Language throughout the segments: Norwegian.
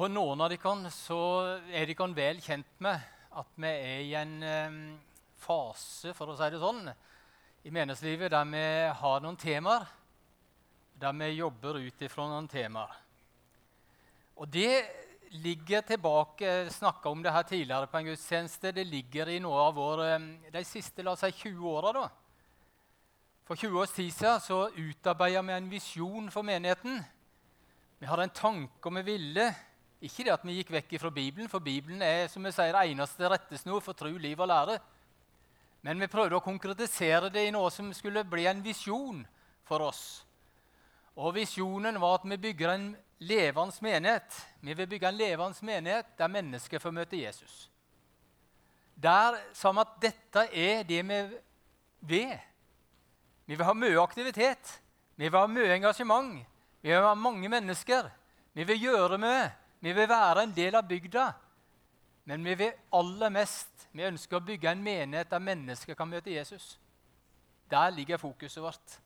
For noen av dere så er dere vel kjent med at vi er i en fase for å si det sånn, i menighetslivet der vi har noen temaer. Der vi jobber ut ifra noen temaer. Og det ligger tilbake snakka om det her tidligere på en gudstjeneste. Det ligger i noe av vår, de siste la oss si, 20 åra. For 20 års tid siden så utarbeida vi en visjon for menigheten. Vi hadde en tanke og vi ville. Ikke det at vi gikk vekk fra Bibelen, for Bibelen er som vi sier, eneste rettesnor for tro, liv og lære. Men vi prøvde å konkretisere det i noe som skulle bli en visjon for oss. Og Visjonen var at vi bygger en levende menighet. Vi vil bygge en levende menighet der mennesker får møte Jesus. Der sa vi at dette er det vi vil. Vi vil ha mye aktivitet. Vi vil ha mye engasjement. Vi vil ha mange mennesker. Vi vil gjøre mye. Vi vil være en del av bygda. Men vi vil aller mest vi ønsker å bygge en menighet der mennesker kan møte Jesus. Der ligger fokuset vårt.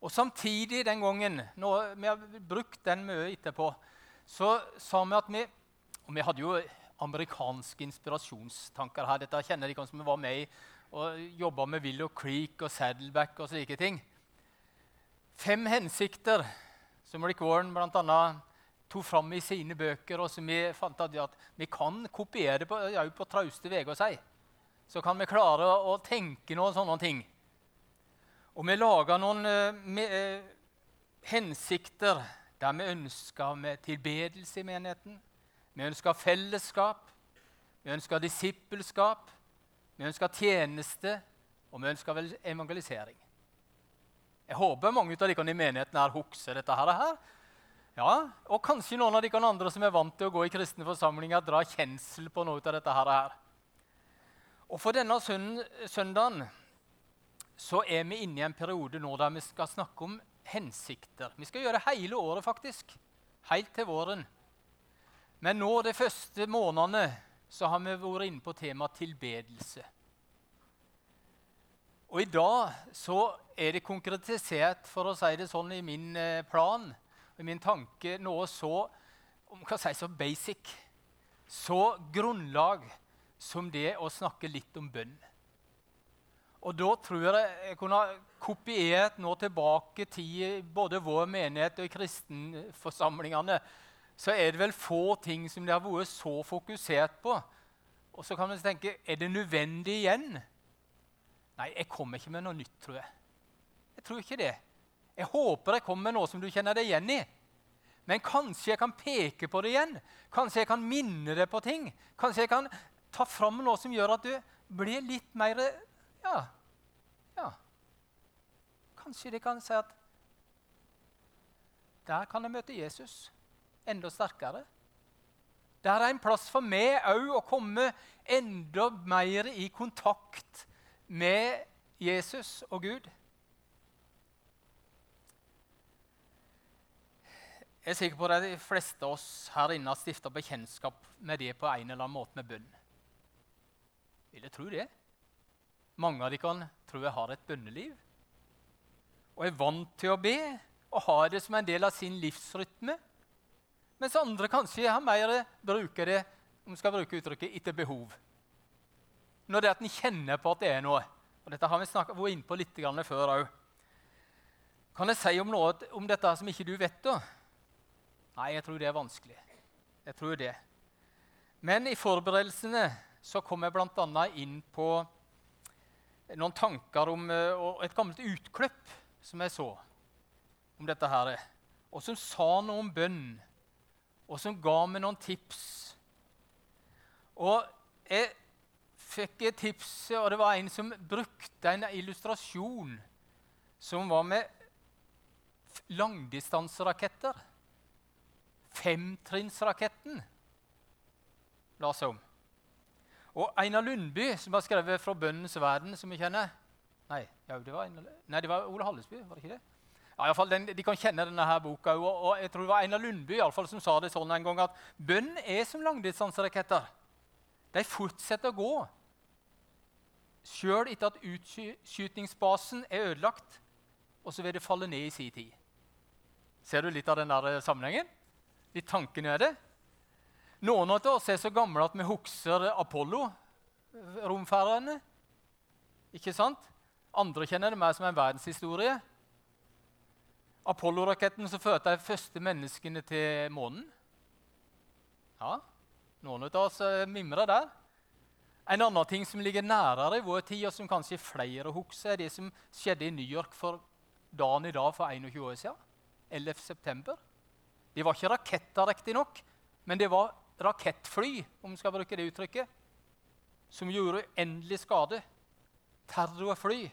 Og Samtidig den gangen, når vi har brukt den mye etterpå, så sa vi at vi Og vi hadde jo amerikanske inspirasjonstanker her. Dette kjenner de kanskje som var med i og jobba med Willow Creek og Saddleback og slike ting. Fem hensikter som Rick Warren bl.a. tok fram i sine bøker, og som vi fant at vi kan kopiere på, ja, på trauste veier. Si. Så kan vi klare å, tenke noen sånne ting. Og vi laga noen uh, med, uh, hensikter der vi ønska tilbedelse i menigheten. Vi ønska fellesskap, vi ønska disippelskap, vi ønska tjeneste, og vi ønska evangelisering. Jeg håper mange av dere i menigheten her husker dette. her. Ja, Og kanskje noen av dere andre som er vant til å gå i kristne forsamlinger, drar kjensel på noe av dette. her. Og For denne søndagen så er vi inne i en periode nå der vi skal snakke om hensikter. Vi skal gjøre det hele året, faktisk. Helt til våren. Men nå de første månedene så har vi vært inne på temaet tilbedelse. Og i dag så er det konkretisert, for å si det sånn, i min eh, plan i min tanke noe så om hva si, så basic, så grunnlag som det å snakke litt om bønn. Og da tror jeg jeg kunne kopiert nå tilbake til både vår menighet og kristenforsamlingene. Så er det vel få ting som de har vært så fokusert på. Og så kan man tenke er det nødvendig igjen? Nei, jeg kommer ikke med noe nytt, tror jeg. Jeg tror ikke det. Jeg håper jeg kommer med noe som du kjenner deg igjen i. Men kanskje jeg kan peke på det igjen. Kanskje jeg kan minne deg på ting. Kanskje jeg kan ta fram noe som gjør at du blir litt mer Ja. ja. Kanskje de kan si at der kan jeg møte Jesus enda sterkere. Der er en plass for meg òg å komme enda mer i kontakt med Jesus og Gud. Jeg er sikker på at de fleste av oss her inne har stifta bekjentskap med det på en eller annen måte med bønn. Vil jeg tro det? Mange av dere tror jeg har et bønneliv og er vant til å be og har det som en del av sin livsrytme. Mens andre kanskje har mer bruker det om skal bruke uttrykket, etter behov når det er at en kjenner på at det er noe. Og Dette har vi snakket, vært inne på litt før òg. Kan jeg si om noe om dette som ikke du vet? da? Nei, jeg tror det er vanskelig. Jeg tror det. Men i forberedelsene så kom jeg bl.a. inn på noen tanker om uh, et gammelt utklipp som jeg så om dette her, og som sa noe om bønn, og som ga meg noen tips. Og jeg fikk et tips, og det var en som brukte en illustrasjon som var med langdistanseraketter. Femtrinnsraketten la seg om. Og Einar Lundby, som har skrevet 'Fra bønnens verden', som vi kjenner Nei, ja, det, var Einar, nei det var Ole Hallesby, var det ikke det? Ja, i alle fall, den, De kan kjenne denne her boka. Og, og jeg tror det var Einar Lundby i fall, som sa det sånn en gang at bønn er som langdistanseraketter. De fortsetter å gå sjøl etter at utskytingsbasen er ødelagt, og så vil det falle ned i sin tid. Ser du litt av den der sammenhengen? Litt tanken er det? Noen av oss er så gamle at vi husker Apollo-romferdene. Ikke sant? Andre kjenner det mer som en verdenshistorie. Apollo-raketten som førte de første menneskene til månen. Ja, noen av oss eh, mimrer der. En annen ting som ligger nærere i vår tid, og som kanskje flere husker, er det som skjedde i New York for dagen i dag for 21 år siden. 11. september. Det var ikke raketter, riktignok, men det var rakettfly, om vi skal bruke det uttrykket, som gjorde uendelig skade. Terrorfly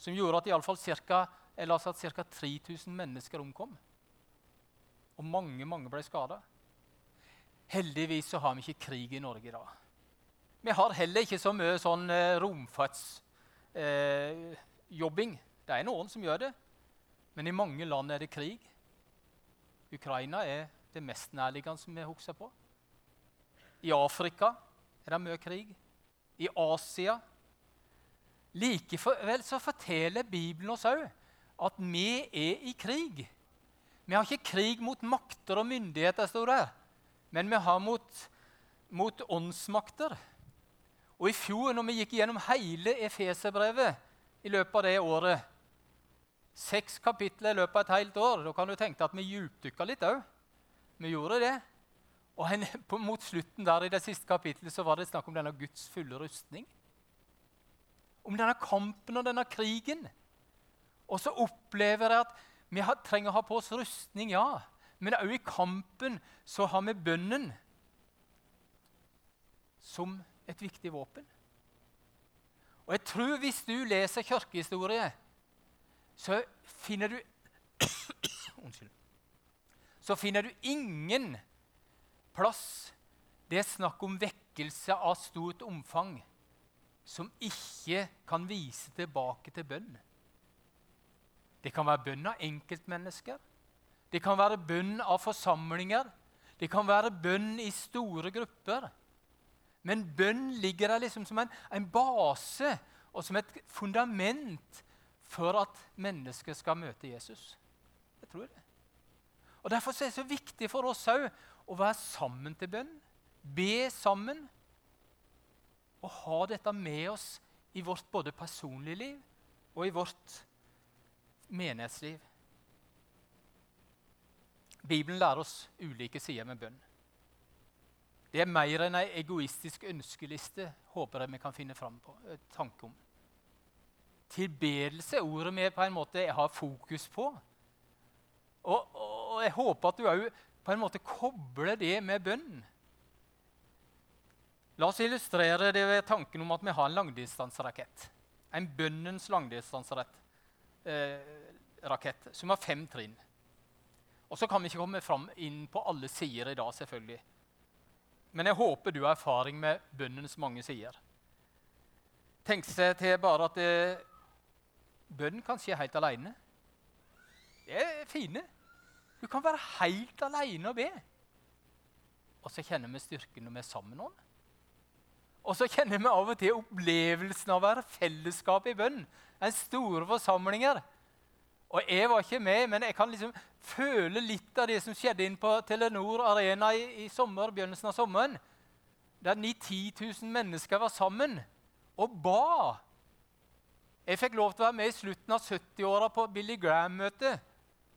som gjorde at iallfall ca. 3000 mennesker omkom. Og mange, mange ble skada. Heldigvis så har vi ikke krig i Norge i dag. Vi har heller ikke så mye sånn eh, romfartsjobbing. Eh, det er noen som gjør det, men i mange land er det krig. Ukraina er det mest nærliggende som vi husker på. I Afrika er det mye krig. I Asia. Likevel så forteller Bibelen oss òg at vi er i krig. Vi har ikke krig mot makter og myndigheter, står det, men vi har mot, mot åndsmakter. Og I fjor, når vi gikk gjennom hele Efeserbrevet i løpet av det året Seks kapitler i løpet av et helt år, da kan du tenke at vi djupdykka litt òg. Vi gjorde det. Og en, på, mot slutten der i det siste kapittelet så var det snakk om denne Guds fulle rustning. Om denne kampen og denne krigen. Og så opplever jeg at vi har, trenger å ha på oss rustning, ja. Men òg i kampen så har vi bønnen som et viktig våpen. Og jeg tror hvis du leser kirkehistorie, så finner du Unnskyld. Så finner du ingen plass det er snakk om vekkelse av stort omfang som ikke kan vise tilbake til bønn. Det kan være bønn av enkeltmennesker. Det kan være bønn av forsamlinger. Det kan være bønn i store grupper. Men bønn ligger der liksom som en, en base og som et fundament for at mennesket skal møte Jesus. Jeg tror det. Og Derfor er det så viktig for oss òg å være sammen til bønn, be sammen og ha dette med oss i vårt både personlige liv og i vårt menighetsliv. Bibelen lærer oss ulike sider med bønn. Det er mer enn ei egoistisk ønskeliste, håper jeg vi kan finne fram på. Tanke om. Tilbedelse ordet vi på en måte har fokus på. Og, og jeg håper at du òg på en måte kobler det med bønn. La oss illustrere det ved tanken om at vi har en langdistanserakett. En bønnens langdistanserakett eh, som har fem trinn. Og Så kan vi ikke komme fram inn på alle sider i dag, selvfølgelig. Men jeg håper du har erfaring med bønnens mange sider. Tenk seg til bare at eh, bønn kan skje helt alene. Det er fine. Du kan være helt alene og be. Og så kjenner vi styrken når vi er sammen med noen. Og så kjenner vi av og til opplevelsen av å være fellesskap i bønn. En store forsamlinger. Og Jeg var ikke med, men jeg kan liksom føle litt av det som skjedde inn på Telenor Arena i, i sommer, begynnelsen av sommeren. Der 9000-10 000 mennesker var sammen og ba. Jeg fikk lov til å være med i slutten av 70-åra på Billy Graham-møtet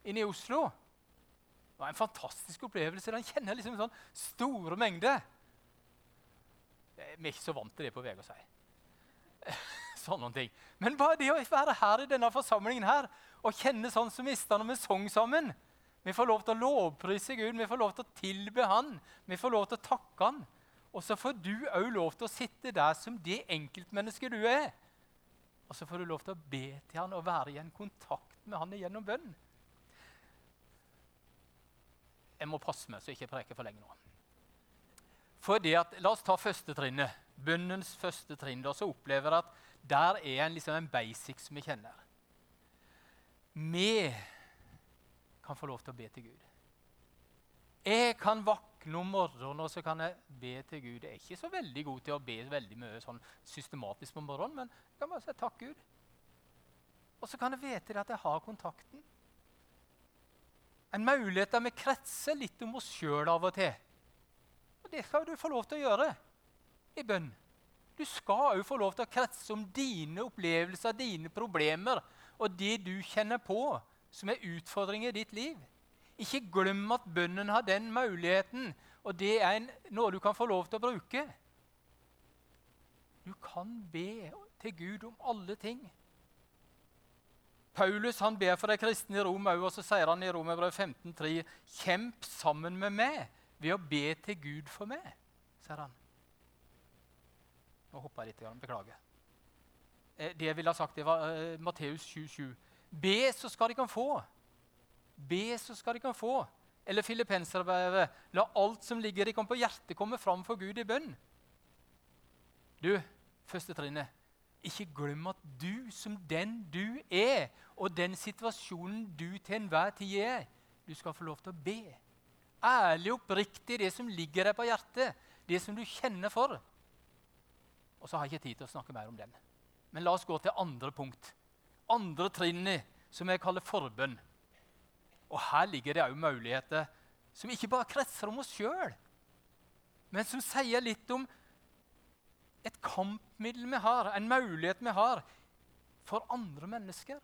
inne i Oslo. Det var en fantastisk opplevelse. Han kjenner liksom sånn store mengder. Vi er ikke så vant til det på Vegårshei. Sånne ting. Men bare det å være her i denne forsamlingen her, og kjenne sånn som Ista når vi sang sammen Vi får lov til å lovprise Gud, vi får lov til å tilbe Han, vi får lov til å takke Han. Og så får du òg lov til å sitte der som det enkeltmennesket du er. Og så får du lov til å be til Han og være i en kontakt med Han gjennom bønn. Jeg må passe meg så jeg ikke preker for lenge nå. Fordi at, La oss ta første trinnet. Bønnens første trinn. Da, så opplever at der er en, liksom en basic som vi kjenner. Vi kan få lov til å be til Gud. Jeg kan våkne om og så kan jeg be til Gud. Jeg er ikke så veldig god til å be veldig mye sånn systematisk på morgenen, men jeg kan bare si takk, Gud. Og så kan jeg vite at jeg har kontakten. En mulighet der vi kretser litt om oss sjøl av og til. Og det skal du få lov til å gjøre i bønn. Du skal òg få lov til å kretse om dine opplevelser, dine problemer og det du kjenner på som er utfordringer i ditt liv. Ikke glem at bønnen har den muligheten, og det er en, noe du kan få lov til å bruke. Du kan be til Gud om alle ting. Paulus han ber for de kristne i Rom òg, og så sier han i Romerbrev 15,3.: Kjemp sammen med meg ved å be til Gud for meg, sier han. Nå hoppa jeg litt. Beklager. Eh, det jeg ville ha sagt, det var uh, Matteus 7,7. Be, så skal de kan få. Be, så skal de kan få. Eller Filippenserbrevet. La alt som ligger dere på hjertet, komme fram for Gud i bønn. Du, første trinnet. Ikke glem at du som den du er, og den situasjonen du til enhver tid er, du skal få lov til å be. Ærlig og oppriktig det som ligger deg på hjertet, det som du kjenner for. Og så har jeg ikke tid til å snakke mer om den. Men la oss gå til andre punkt. Andre trinnet, som jeg kaller forbønn. Og her ligger det òg muligheter som ikke bare kretser om oss sjøl, men som sier litt om et kampmiddel vi har, en mulighet vi har for andre mennesker.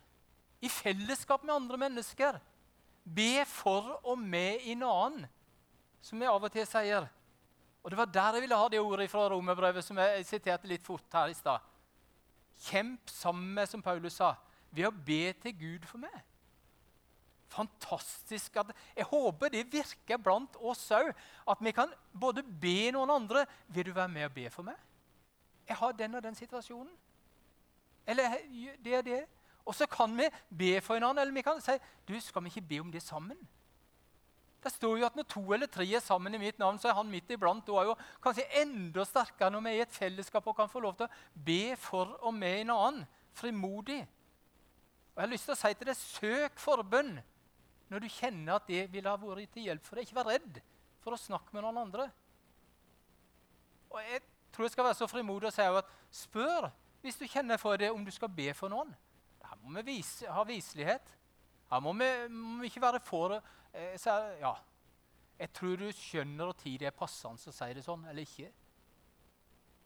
I fellesskap med andre mennesker. Be for og med en annen, som vi av og til sier. Og Det var der jeg ville ha det ordet fra romerbrevet som jeg siterte litt fort her i stad. Kjemp sammen med, som Paulus sa, ved å be til Gud for meg fantastisk at Jeg håper det virker blant oss òg. At vi kan både be noen andre Vil du være med og be for meg? Jeg har den og den situasjonen. Eller det er det. Og så kan vi be for en annen, eller vi kan si du, skal vi ikke be om det sammen. Det står jo at når to eller tre er sammen i mitt navn, så er han midt iblant. Og er jo kanskje enda sterkere når vi er i et fellesskap og kan få lov til å be for og med en annen. Frimodig. Og jeg har lyst til å si til deg, søk forbønn når du kjenner at det ville ha vært til hjelp for deg. Ikke vær redd for å snakke med noen andre. Og Jeg tror jeg skal være så frimodig og si at spør hvis du kjenner for det, om du skal be for noen. Her må vi vise, ha viselighet. Her må vi, må vi ikke være for eh, så, ja. Jeg tror du skjønner når det er passende å si det sånn eller ikke.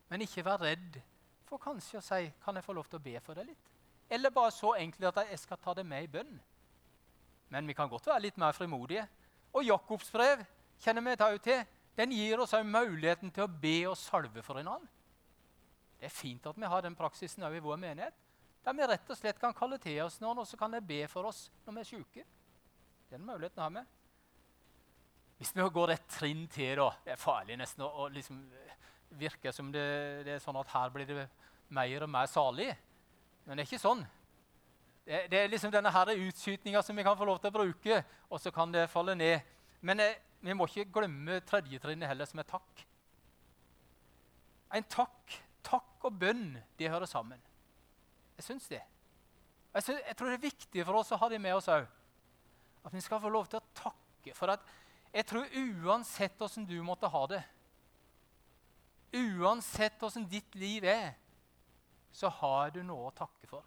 Men ikke vær redd for kanskje å si kan jeg få lov til å be for deg litt. Eller bare så enkelt at jeg skal ta det med i bønn. Men vi kan godt være litt mer frimodige. Og Jakobs brev kjenner vi til. Den gir oss muligheten til å be og salve for en annen. Det er fint at vi har den praksisen òg i vår menighet. Der vi rett og slett kan kalle til oss noen, og så kan de be for oss når vi er syke. Den muligheten har vi. Hvis vi går et trinn til, da Det er farlig nesten å, liksom, virke som det, det, er sånn at her blir det mer og mer salig. Men det er ikke sånn. Det, det, er liksom denne her utskytinga som vi kan få lov til å bruke, og så kan det falle ned. Men eh, vi må ikke glemme tredjetrinnet heller, som er takk. En takk, takk og bønn, de hører sammen. Jeg syns det. Jeg, synes, jeg, tror det er viktig for oss å ha det med oss òg. At vi skal få lov til å takke. For jeg tror uansett åssen du måtte ha det, uansett åssen ditt liv er, så har du noe å takke for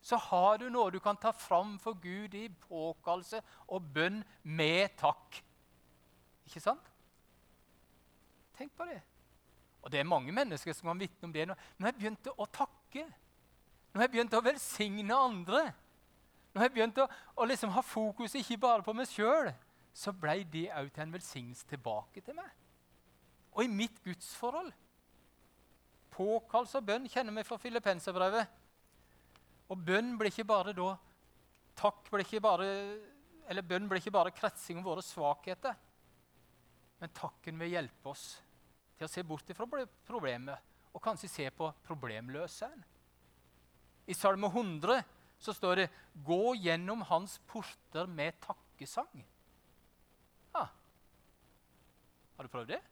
så har du noe du kan ta fram for Gud i påkallelse og bønn med takk. Ikke sant? Tenk på det. Og det er mange mennesker som kan vitne om det. Nå har jeg begynt å takke. Nå har jeg begynt å velsigne andre. Nå har jeg begynt å, å liksom ha fokus ikke bare på meg sjøl. Så ble det òg til en velsignelse tilbake til meg. Og i mitt gudsforhold. Påkallelse og bønn kjenner vi fra Filippenserbrevet. Og bønn blir ikke bare da Takk blir ikke bare Eller bønn blir ikke bare kretsing om våre svakheter. Men takken vil hjelpe oss til å se bort fra problemet og kanskje se på problemløseren. I Salme 100 så står det 'Gå gjennom hans porter med takkesang'. Ja. Har du prøvd det?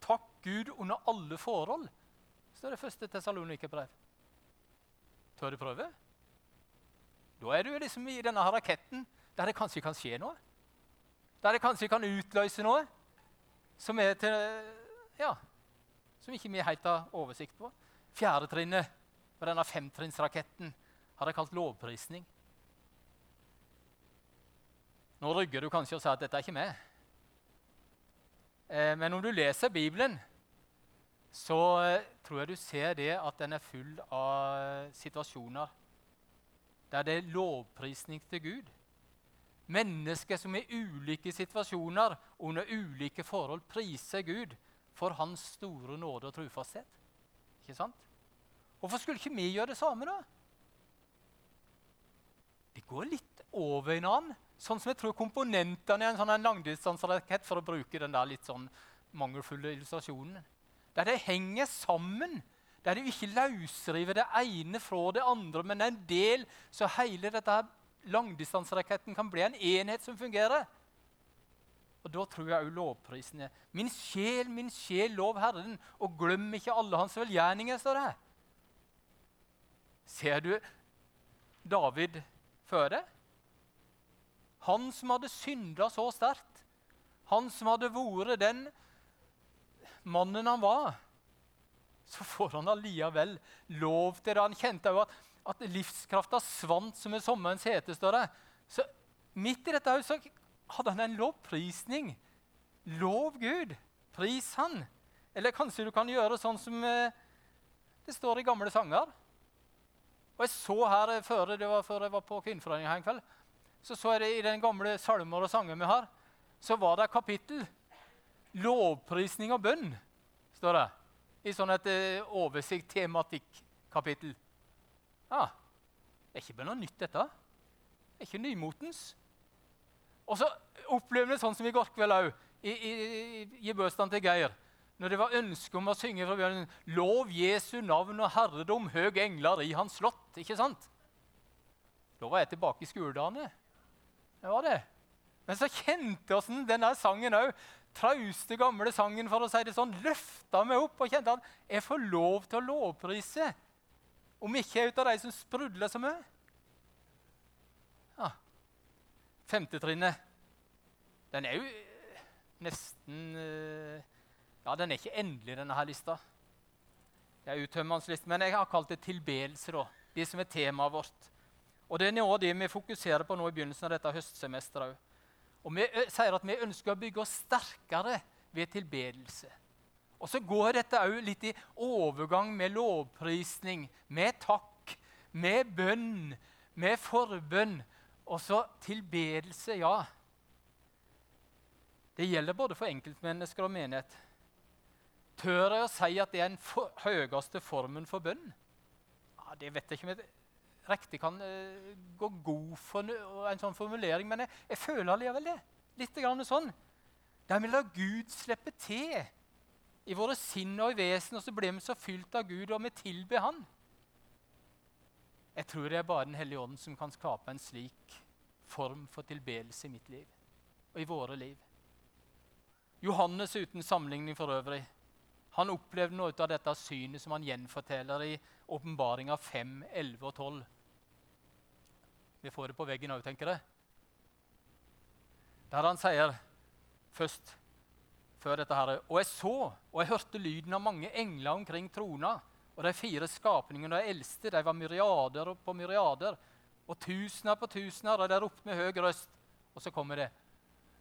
Takk Gud under alle forhold, står det første Tessalonikerbrev. Tør du prøve? Da er du liksom i denne raketten der det kanskje kan skje noe. Der det kanskje kan utløse noe som til Ja, som ikke vi helt har oversikt på. Fjerde trinnet på denne femtrinnsraketten har jeg kalt lovprisning. Nå rygger du kanskje og sier at dette er ikke meg. Eh, men om du leser Bibelen, så eh, tror jeg du ser det at den er full av situasjoner der det er lovprisning til Gud. Mennesker som i ulike situasjoner under ulike forhold priser Gud for hans store nåde og trufasthet. Ikke sant? Hvorfor skulle ikke vi gjøre det samme, da? Det går litt over annen. Sånn som jeg tror komponentene i en sånn langdistanserakett, for å bruke den der litt sånn mangelfulle illustrasjonen, der det henger sammen. Der du ikke løsriver det ene fra det andre, men det er en del, så hele dette langdistanseraketten kan bli en enhet som fungerer. Og Da tror jeg òg er Min sjel, min sjel, lov Herren, og glem ikke alle hans velgjerninger, står det. Ser du David før det? Han som hadde synda så sterkt. Han som hadde vært den mannen han var. Så får han allikevel lov til det. Han kjente jo at, at livskrafta svant som en sommerens hete. Så midt i dette så hadde han en lovprisning. Lov Gud. Pris Han. Eller kanskje du kan gjøre sånn som eh, det står i gamle sanger. Og Jeg så her før, det var før jeg var på Kvinneforeningen en kveld, så så jeg det i den gamle salmer og sanger vi har, så var det et kapittel. Lovprisning og bønn, står det. I sånn et uh, oversikt, tematikkapittel. Ja, det er ikke noe nytt, dette. Det er ikke nymotens. Og så opplever vi det sånn som i går kveld òg, i, i, i til Geir. Når det var ønske om å synge fra bjørnen 'Lov Jesu navn og herredom, høg engler i hans slott'. Ikke sant? Da var jeg tilbake i skoledagene. Det var det. Men så kjente oss denne sangen òg. Trauste, gamle sangen, for å si det sånn, løfta meg opp og kjente at jeg får lov til å lovprise. Om ikke jeg er ut av de som sprudler så mye. Ja. Femtetrinnet. Den er jo nesten eh, Ja, den er ikke endelig, denne her lista. Det er uttømmende liste, men jeg har kalt det tilbedelse. da. De som er temaet vårt. Og Det er noe av det vi fokuserer på nå i begynnelsen av dette høstsemesteret. Og Vi sier at vi ønsker å bygge oss sterkere ved tilbedelse. Og så går dette òg litt i overgang med lovprisning, med takk, med bønn, med forbønn. Og så tilbedelse, ja. Det gjelder både for enkeltmennesker og menighet. Tør jeg å si at det er den høyeste formen for bønn? Ja, det vet jeg ikke. Men riktig kan uh, gå god for en sånn formulering, men jeg, jeg føler allikevel det. Litt grann sånn. Der vi lar Gud slippe til i våre sinn og i vesen, og så blir vi så fylt av Gud, og vi tilber Han. Jeg tror det er bare Den hellige ånd som kan skape en slik form for tilbedelse i mitt liv og i våre liv. Johannes uten sammenligning for øvrig. Han opplevde noe av dette synet som han gjenforteller i åpenbaringa 5, 11 og 12. Vi får det på veggen òg, tenker jeg. Der han sier først før dette her, Og jeg så og jeg hørte lyden av mange engler omkring trona. Og de fire skapningene, de eldste, de var myriader på myriader. Og tusener på tusener, og de ropte med høy røst. Og så kommer det.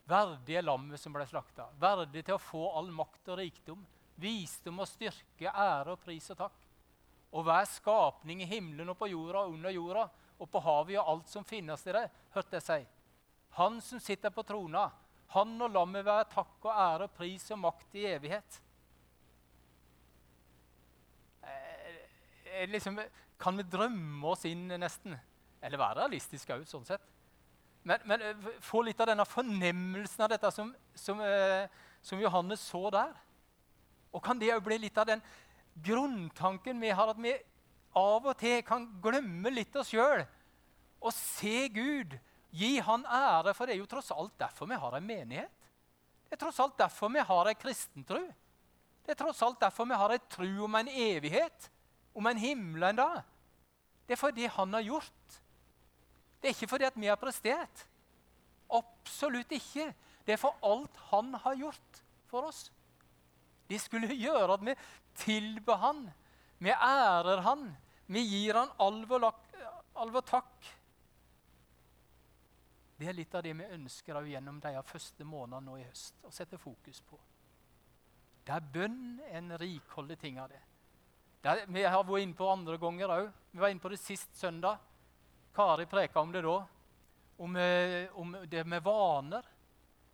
Verdige er lammet som ble slakta. Verdig til å få all makt og rikdom. Visdom og styrke, ære og pris og takk. Og hver skapning i himmelen og på jorda og under jorda og på havet og alt som finnes i det, hørte jeg si. Han som sitter på trona, han og lammet være takk og ære og pris og makt i evighet. Eh, eh, liksom, kan vi drømme oss inn, nesten? Eller være realistiske òg, sånn sett. Men, men, eh, få litt av denne fornemmelsen av dette som, som, som Johannes så der. Og kan det òg bli litt av den grunntanken vi har, at vi av og til kan glemme litt oss sjøl og se Gud, gi Han ære, for det er jo tross alt derfor vi har en menighet. Det er tross alt derfor vi har en kristentro. Det er tross alt derfor vi har en tro om en evighet, om en himmel en dag. Det er fordi Han har gjort. Det er ikke fordi at vi har prestert. Absolutt ikke. Det er for alt Han har gjort for oss. De skulle gjøre at vi tilber Han, vi ærer Han, vi gir han alvor, alvor takk. Det er litt av det vi ønsker gjennom de første månedene nå i høst. å sette fokus på. Det er bønn en rikholdig ting av det. det er, vi har vært inne på andre ganger òg. Vi var inne på det sist søndag. Kari preka om det da. Om, eh, om det med vaner.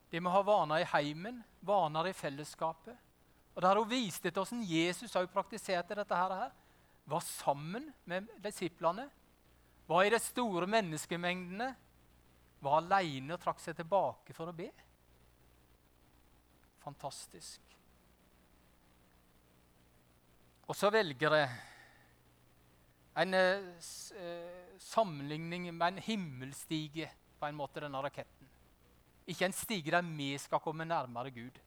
Det med å ha vaner i heimen, vaner i fellesskapet. Og Der hun viste til hvordan Jesus òg praktiserte dette. her, Var sammen med disiplene. Var i de store menneskemengdene. Var aleine og trakk seg tilbake for å be. Fantastisk. Og så velger jeg en eh, sammenligning med en himmelstige på en måte, denne raketten. Ikke en stige der vi skal komme nærmere Gud.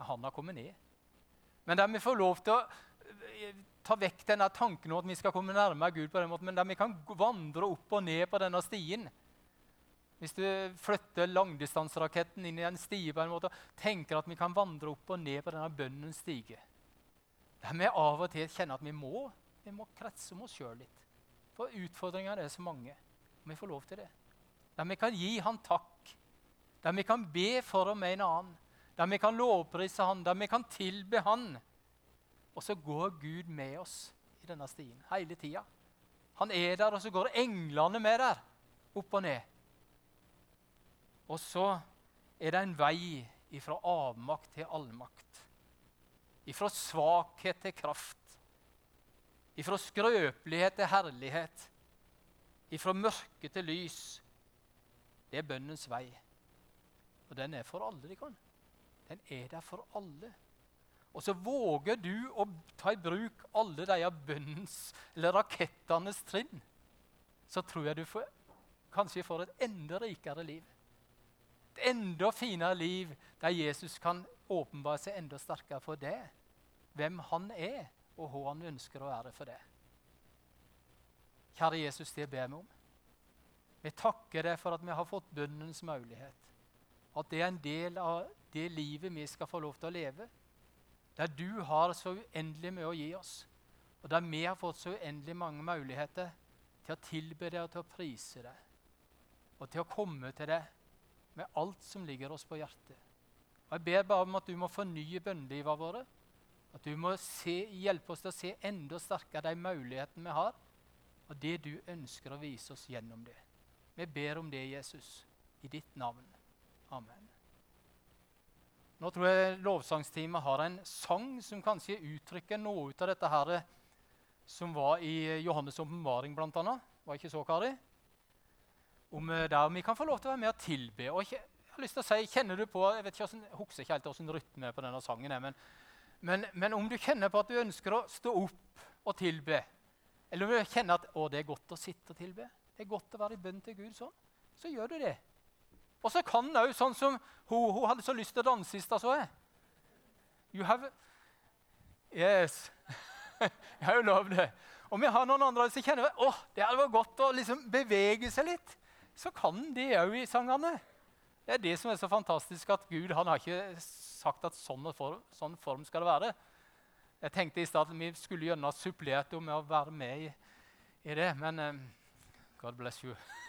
Han har kommet ned. Men der vi får lov til å eh, ta vekk denne tanken om at vi skal komme nærmere Gud, på den måten, men der vi kan vandre opp og ned på denne stien. Hvis du flytter langdistanseraketten inn i en stie på en måte, tenker at vi kan vandre opp og ned på denne bønnens stige. Der vi av og til kjenner at vi må, vi må kretse om oss sjøl litt. For utfordringene er så mange. Og vi får lov til det. Der vi kan gi Han takk. Der vi kan be for med en annen der vi kan lovprise Han, der vi kan tilbe Han. Og så går Gud med oss i denne stien hele tida. Han er der, og så går englene med der, opp og ned. Og så er det en vei ifra avmakt til allmakt. Ifra svakhet til kraft. Ifra skrøpelighet til herlighet. Ifra mørke til lys. Det er bønnens vei. Og den er for alle de kan. Den er der for alle. Og så våger du å ta i bruk alle de bønnens eller rakettenes trinn. Så tror jeg du får, kanskje får et enda rikere liv. Et enda finere liv der Jesus kan åpenbare seg enda sterkere for det. Hvem han er, og hva han ønsker å være for det. Kjære Jesus, det ber vi om. Vi takker deg for at vi har fått bønnens mulighet. At det er en del av det livet vi skal få lov til å leve. Der du har så uendelig mye å gi oss, og der vi har fått så uendelig mange muligheter til å tilbe deg og til å prise deg, og til å komme til deg med alt som ligger oss på hjertet. Og Jeg ber bare om at du må fornye bønnelivene våre. At du må se, hjelpe oss til å se enda sterkere de mulighetene vi har, og det du ønsker å vise oss gjennom det. Vi ber om det, Jesus, i ditt navn. Amen. Nå tror jeg lovsangsteamet har en sang som kanskje uttrykker noe ut av dette her som var i Johannes' åpenbaring, bl.a. Var ikke så, Kari? Om eh, der vi kan få lov til å være med og tilbe. Og jeg har lyst til å si, kjenner du på, Jeg vet ikke, jeg husker ikke helt hvordan rytmen er på denne sangen men, men, men, om du kjenner på at du ønsker å stå opp og tilbe, eller om du kjenner at å, det er godt å sitte og tilbe, det er godt å være i bønn til Gud sånn, så gjør du det. Og så kan òg, sånn som hun, hun, hadde så lyst til å danse sist jeg så jeg. You have Yes. jeg har jo lov det. Om vi har noen andre som kjenner at oh, det hadde vært godt å liksom bevege seg litt, så kan de òg i sangene. Det er det som er så fantastisk, at Gud han har ikke sagt at sånn, form, sånn form skal det være. Jeg tenkte i stad at vi skulle gjerne supplert med å være med i, i det, men um, God bless you.